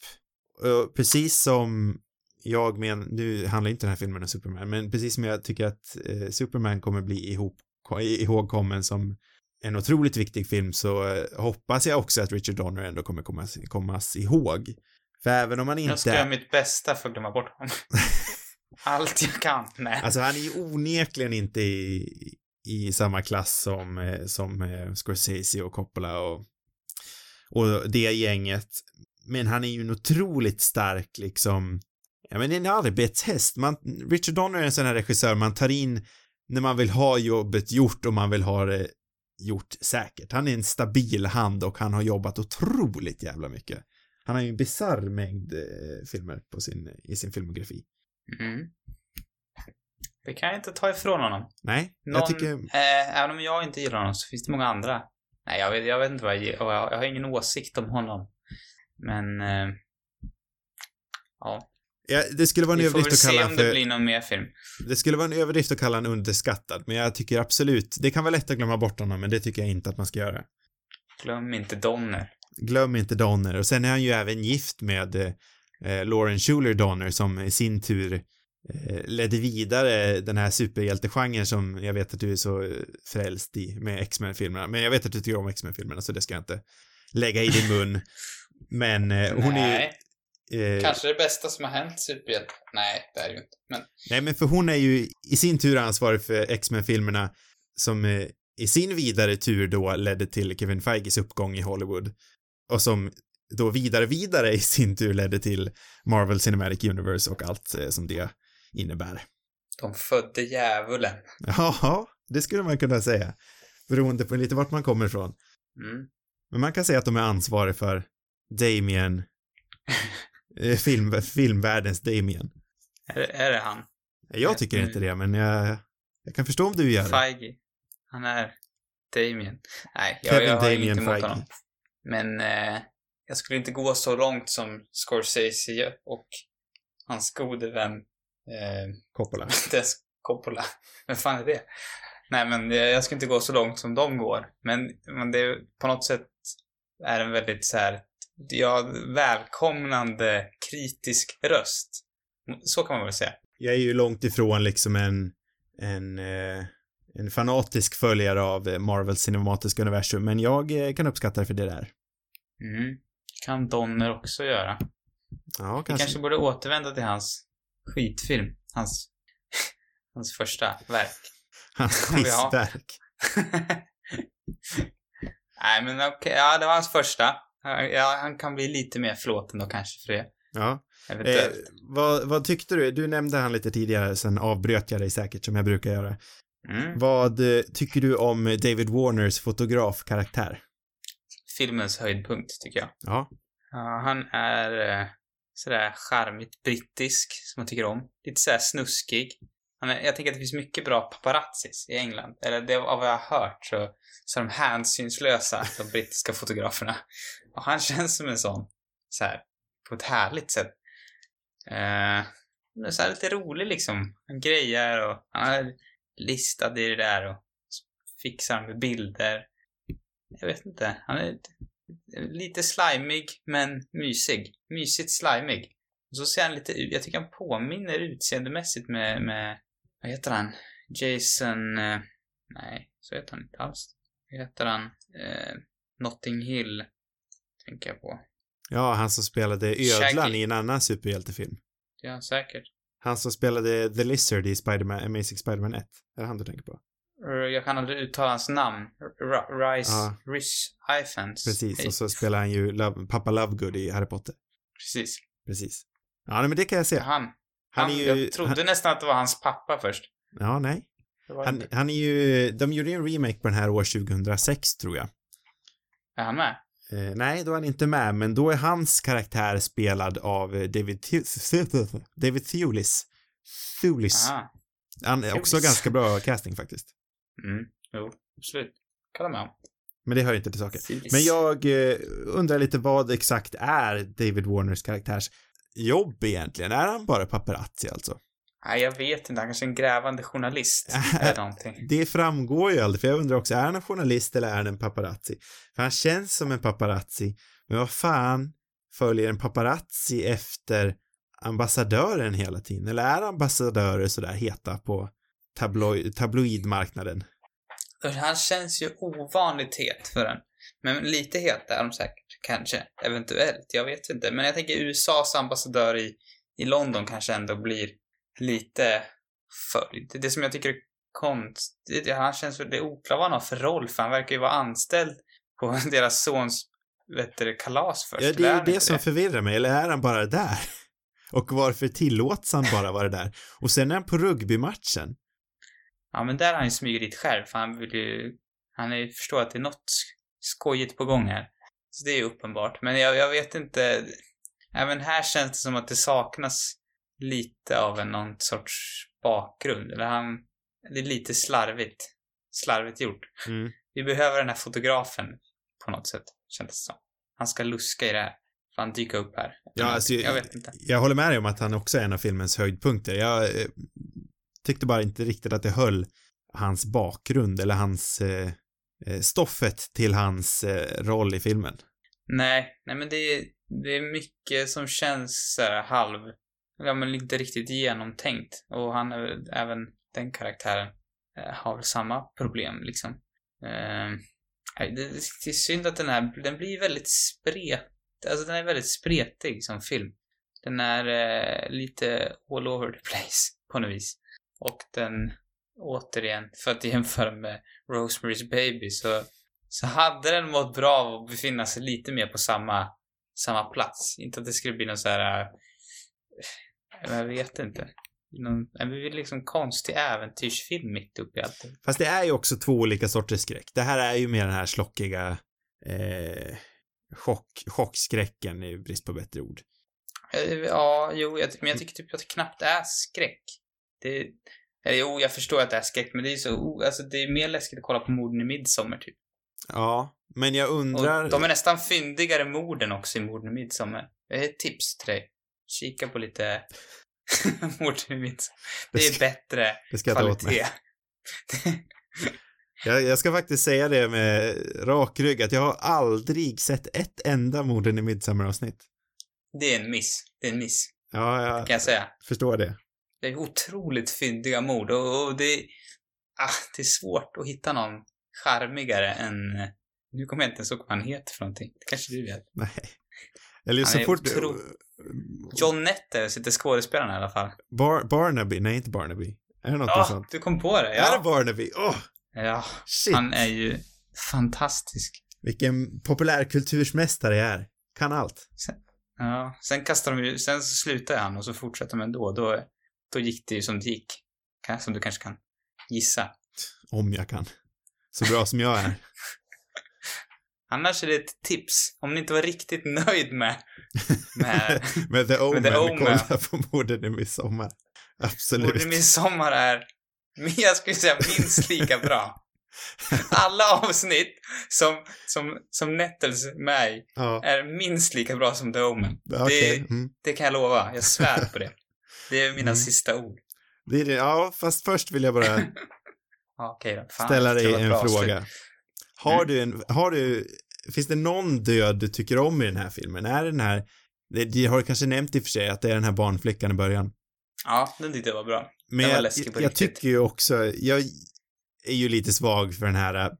Och precis som jag men, nu handlar inte den här filmen om Superman, men precis som jag tycker att eh, Superman kommer bli ihop, ihågkommen som en otroligt viktig film så eh, hoppas jag också att Richard Donner ändå kommer kommas, kommas ihåg. För även om han Jag ska inte göra mitt bästa för att glömma bort honom. Allt jag kan. Nej. Alltså han är ju onekligen inte i, i samma klass som, eh, som eh, Scorsese och Coppola och, och det gänget. Men han är ju en otroligt stark liksom, ja men en arbetshäst. Man, Richard Donner är en sån här regissör man tar in när man vill ha jobbet gjort och man vill ha det gjort säkert. Han är en stabil hand och han har jobbat otroligt jävla mycket. Han har ju en bisarr mängd eh, filmer på sin, i sin filmografi. Mm. Det kan jag inte ta ifrån honom. Nej, Någon, jag tycker eh, även om jag inte gillar honom så finns det många andra. Nej, jag vet, jag vet inte vad jag gillar. Jag, jag har ingen åsikt om honom. Men... Eh, ja. Ja, det skulle vara en Vi får väl överdrift att se kalla om det för... blir någon mer film. Det skulle vara en överdrift att kalla han underskattad, men jag tycker absolut, det kan vara lätt att glömma bort honom, men det tycker jag inte att man ska göra. Glöm inte Donner. Glöm inte Donner, och sen är han ju även gift med eh, Lauren Schuler Donner som i sin tur ledde vidare den här superhjältegenren som jag vet att du är så eh, frälst i med X-Men-filmerna, men jag vet att du tycker om X-Men-filmerna så det ska jag inte lägga i din mun. Men eh, hon Nej, är ju... Eh, kanske det bästa som har hänt superhjälte. Nej, det är ju inte. Men Nej, men för hon är ju i sin tur ansvarig för X-Men-filmerna som eh, i sin vidare tur då ledde till Kevin Feiges uppgång i Hollywood och som då vidare vidare i sin tur ledde till Marvel Cinematic Universe och allt eh, som det innebär. de födde djävulen. Ja, det skulle man kunna säga. Beroende på lite vart man kommer ifrån. Mm. Men man kan säga att de är ansvariga för Damien, eh, film, filmvärldens Damien. Är, är det han? Jag tycker inte det, men jag, jag kan förstå om du gör det. Feige. Han är Damien. Nej, jag, Kevin jag har Damien inget emot Feige. honom. Men eh, jag skulle inte gå så långt som Scorsese och hans gode vän eh, Coppola. Des Coppola. Vem fan är det? Nej, men jag ska inte gå så långt som de går. Men, men det är på något sätt är en väldigt så här, ja, välkomnande kritisk röst. Så kan man väl säga. Jag är ju långt ifrån liksom en, en, eh, en fanatisk följare av Marvels cinematiska universum, men jag eh, kan uppskatta det för det där. Mm. kan Donner också göra. Ja, Vi kanske. kanske borde återvända till hans skitfilm. Hans, hans första verk. Hans skissverk. Nej, men okej. Ja, det var hans första. Ja, han kan bli lite mer förlåten då kanske för det. Ja. Eh, vad, vad tyckte du? Du nämnde han lite tidigare, sen avbröt jag dig säkert som jag brukar göra. Mm. Vad eh, tycker du om David Warners fotografkaraktär? Filmens höjdpunkt, tycker jag. Ja. Ja, han är eh, sådär charmigt brittisk, som man tycker om. Lite sådär snuskig. Jag tänker att det finns mycket bra paparazzis i England. Eller det, av vad jag har hört så, så är de hänsynslösa, de brittiska fotograferna. Och han känns som en sån, så här, på ett härligt sätt. Eh, så här lite rolig liksom. Han grejar och han är listad i det där och fixar med bilder. Jag vet inte. Han är lite slimig, men mysig. Mysigt slimig. Och så ser han lite ut, jag tycker han påminner utseendemässigt med, med, vad heter han? Jason, eh, nej, så heter han inte alls. Vad heter han? Eh, Notting Hill, tänker jag på. Ja, han som spelade ödlan Shaggy. i en annan superhjältefilm. Han säkert. Han som spelade The Lizard i Spider-Man, Amazing Spider-Man 1. Är det han du tänker på? R- Jag kan aldrig uttala hans namn. Rice, Ja. Rhys Ifans. Precis, och så spelar han ju Love, pappa Lovegood i Harry Potter. Precis. Precis. Ja, men det kan jag se. Han. Han Han, är ju... jag trodde han, nästan att det var hans pappa först. ja, nej. Han, han är ju... De gjorde ju en remake på den här år 2006, tror jag. Är han med? Eh, nej, då är han inte med, men då är hans karaktär spelad av eh, David, Thu- David Thewlis. Thewlis. Aha. Han är också ganska bra casting faktiskt. Mm. Jo, absolut. Kan jag med om. Men det hör ju inte till saken. Men jag eh, undrar lite vad exakt är David Warners karaktärs jobb egentligen? Är han bara paparazzi alltså? Nej, jag vet inte. Han kanske är en grävande journalist. eller någonting. Det framgår ju aldrig, för jag undrar också, är han en journalist eller är han en paparazzi? För han känns som en paparazzi, men vad fan följer en paparazzi efter ambassadören hela tiden? Eller är ambassadörer sådär heta på tabloid, tabloidmarknaden? Han känns ju ovanligt het för en. Men lite het är de säkert. Kanske. Eventuellt. Jag vet inte. Men jag tänker USAs ambassadör i, i London kanske ändå blir lite följd. Det som jag tycker är konstigt, han känns väl, det är oklart vad han har för roll, för han verkar ju vara anställd på deras sons, vet du, kalas först. Ja, det är ju det inte som förvirrar mig, eller är han bara där? Och varför tillåts han bara vara där? Och sen är han på rugbymatchen. Ja, men där har han ju smugit dit själv, för han vill ju... Han är förstår att det är något skojigt på gång här. Så det är ju uppenbart. Men jag, jag vet inte... Även här känns det som att det saknas lite av en någon sorts bakgrund. Eller han... Det är lite slarvigt. Slarvigt gjort. Mm. Vi behöver den här fotografen på något sätt, kändes det som. Han ska luska i det här. fan dyka upp här? Ja, alltså, jag vet inte. Jag håller med dig om att han också är en av filmens höjdpunkter. Jag eh, tyckte bara inte riktigt att det höll hans bakgrund eller hans eh, eh stoffet till hans eh, roll i filmen. Nej, nej men det är, det är mycket som känns så här halv, ja men inte riktigt genomtänkt. Och han är väl, även den karaktären, eh, har väl samma problem liksom. Eh, det, det är synd att den här, den blir väldigt spret, alltså den är väldigt spretig som film. Den är eh, lite all over the place på något vis. Och den, återigen, för att jämföra med Rosemary's Baby så så hade den mått bra av att befinna sig lite mer på samma, samma plats. Inte att det skulle bli någon så här... Äh, jag vet inte. Någon, det blir liksom konstig äventyrsfilm mitt uppe i allt. Fast det är ju också två olika sorters skräck. Det här är ju mer den här slockiga eh, chock, chockskräcken i brist på bättre ord. Eh, ja, jo, jag, men jag tycker typ att det knappt är skräck. Det, eller, jo, jag förstår att det är skräck, men det är så, alltså det är mer läskigt att kolla på morden i Midsommar typ. Ja, men jag undrar... Och de är nästan fyndigare morden också i Morden i Midsommar. Det är ett tips till dig. Kika på lite Morden i Midsommar. Det är bättre det ska jag kvalitet. Ta åt mig. jag, jag ska faktiskt säga det med rak rygg att jag har aldrig sett ett enda Morden i Midsommar-avsnitt. Det är en miss. Det är en miss. Ja, jag kan jag säga. förstår det. Det är otroligt fyndiga mord och, det, ah, det är svårt att hitta någon charmigare än... Nu kommer jag inte ens ihåg vad han heter för någonting. Det kanske du vet? Nej. Eller så fort... Otro... John Netter sitter skådespelaren i alla fall. Bar Barnaby? Nej, inte Barnaby. Är det något oh, sånt? du kom på det. Ja. Är det Barnaby? Åh! Oh. Ja. Shit. Han är ju fantastisk. Vilken populärkultursmästare jag är. Kan allt. Sen, ja. Sen kastar de ju... Sen så slutar han och så fortsätter de ändå. Då, då gick det ju som det gick. Som du kanske kan gissa. Om jag kan. Så bra som jag är. Annars är det ett tips. Om ni inte var riktigt nöjd med... Med, med The Omen. Med The Omen. Kolla på Morden i Midsommar. Absolut. Morden i Midsommar är, jag skulle säga minst lika bra. Alla avsnitt som, som, som Nettles med ja. är minst lika bra som The Omen. Okay. Det, mm. det kan jag lova. Jag svär på det. Det är mina mm. sista ord. Det är det. Ja, fast först vill jag bara då. Fan, ställa dig en fråga. Har mm. du en, har du, finns det någon död du tycker om i den här filmen? Är den här, det, de har kanske nämnt i och för sig att det är den här barnflickan i början. Ja, den tyckte jag var bra. Men den var läskig på jag, jag tycker ju också, jag är ju lite svag för den här,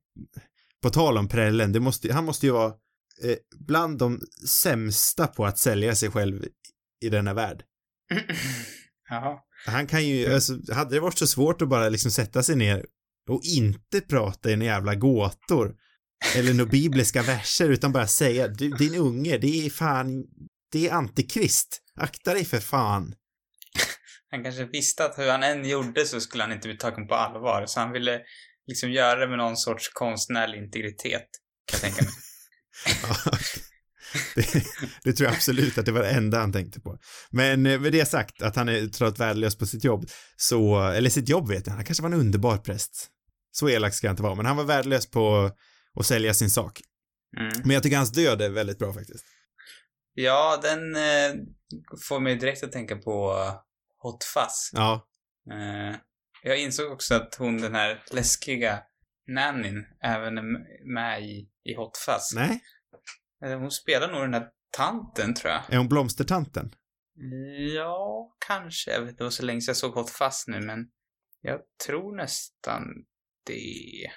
på tal om prällen, det måste, han måste ju vara eh, bland de sämsta på att sälja sig själv i denna värld. Jaha. Han kan ju, alltså, hade det varit så svårt att bara liksom sätta sig ner och inte prata i några jävla gåtor eller några bibliska verser utan bara säga du, din unge, det är fan, det är antikrist. Akta dig för fan. Han kanske visste att hur han än gjorde så skulle han inte bli tagen på allvar, så han ville liksom göra det med någon sorts konstnärlig integritet, kan jag tänka mig. det, det, tror jag absolut att det var det enda han tänkte på. Men eh, med det sagt, att han är trots värdelös på sitt jobb, så, eller sitt jobb vet jag, han kanske var en underbar präst. Så elak ska jag inte vara, men han var värdelös på att sälja sin sak. Mm. Men jag tycker hans död är väldigt bra faktiskt. Ja, den eh, får mig direkt att tänka på Hot Fuzz. Ja. Eh, jag insåg också att hon, den här läskiga nannyn, även är med i, i Hot Fuzz. Nej. Hon spelar nog den här tanten, tror jag. Är hon blomstertanten? Ja, kanske. Jag vet, det var så länge sedan jag såg Hot Fuzz nu, men jag tror nästan det.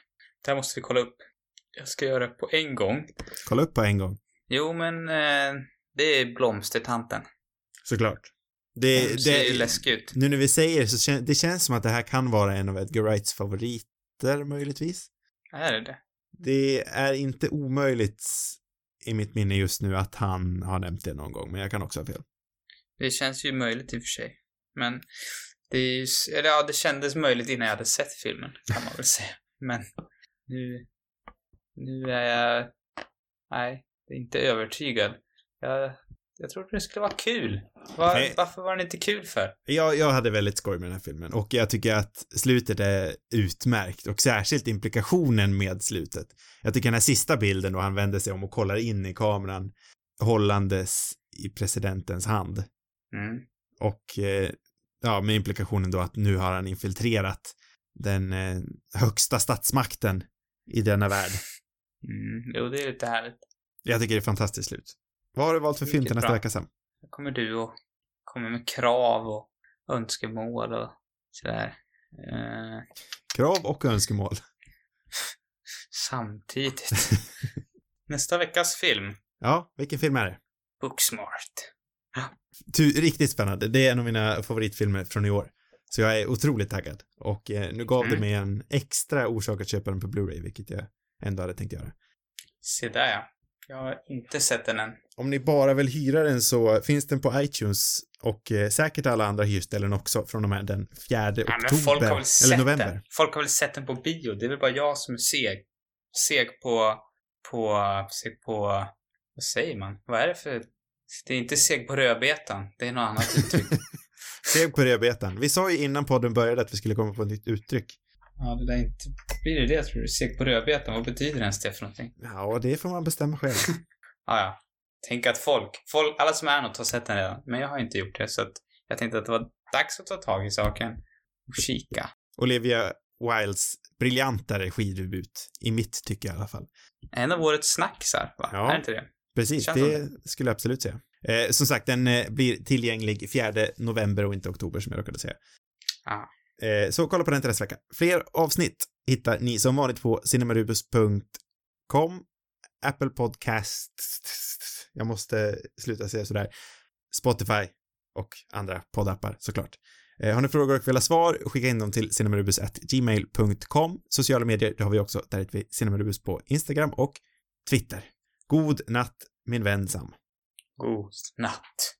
Det här måste vi kolla upp. Jag ska göra det på en gång. Kolla upp på en gång. Jo, men eh, det är blomstertanten. Såklart. Det, Hon ser ju läskig ut. Nu när vi säger så kän, det känns som att det här kan vara en av Edgar Wrights favoriter, möjligtvis. Är det det? Det är inte omöjligt i mitt minne just nu att han har nämnt det någon gång, men jag kan också ha fel. Det känns ju möjligt i och för sig. Men det är ju, eller ja, det kändes möjligt innan jag hade sett filmen, kan man väl säga. Men nu, nu är jag, nej, inte övertygad. Jag, jag trodde det skulle vara kul. Var, varför var den inte kul för? Jag, jag hade väldigt skoj med den här filmen och jag tycker att slutet är utmärkt och särskilt implikationen med slutet. Jag tycker den här sista bilden då han vänder sig om och kollar in i kameran hållandes i presidentens hand. Mm. Och eh, ja, med implikationen då att nu har han infiltrerat den eh, högsta statsmakten i denna värld. Mm. Jo, det är lite härligt. Jag tycker det är ett fantastiskt slut. Vad har du valt för film till nästa vecka sen? Då kommer du och kommer med krav och önskemål och sådär. Eh, Krav och önskemål. samtidigt. Nästa veckas film, Ja, vilken film är det? Booksmart. Tu, riktigt spännande. Det är en av mina favoritfilmer från i år. Så jag är otroligt taggad. Och eh, nu gav det Mm. mig en extra orsak att köpa den på Blu-ray, vilket jag ändå hade tänkt göra. Se där ja. Jag har inte sett den än. Om ni bara vill hyra den så finns den på iTunes och eh, säkert alla andra hyrställen också från och med den 4 Ja, oktober. men folk har väl sett eller november. den. Folk har väl sett den på bio. Det är väl bara jag som är seg. Seg på, på, seg på, vad säger man? Vad är det för, det är inte seg på rödbetan. Det är något annat uttryck. Seg på rödbetan. Vi sa ju innan podden började att vi skulle komma på ett nytt uttryck. ja, det där är inte, blir det det tror du? Seg på rödbetan, vad betyder ens det för någonting? Ja, det får man bestämma själv. Ja, ja. Tänk att folk, folk, alla som är något har sett den redan. Men jag har inte gjort det, så att jag tänkte att det var dags att ta tag i saken och kika. Olivia Wildes briljanta regidebut. I mitt tycke i alla fall. En av årets snacksar, va? Ja. Är det inte det? Precis, Känns det skulle jag absolut säga. Eh, som sagt, den eh, blir tillgänglig 4 november och inte oktober som jag råkade säga. Ja. Eh, så kolla på den till nästa vecka. Fler avsnitt hittar ni som vanligt på cinemarubus.com, Apple Podcast, jag måste sluta säga sådär, Spotify och andra poddappar såklart. Eh, har ni frågor och vill ha svar, skicka in dem till cinemarubus.gmail.com. Sociala medier, det har vi också, där heter vi cinemarubus på Instagram och Twitter. God natt, min vän Sam. God natt.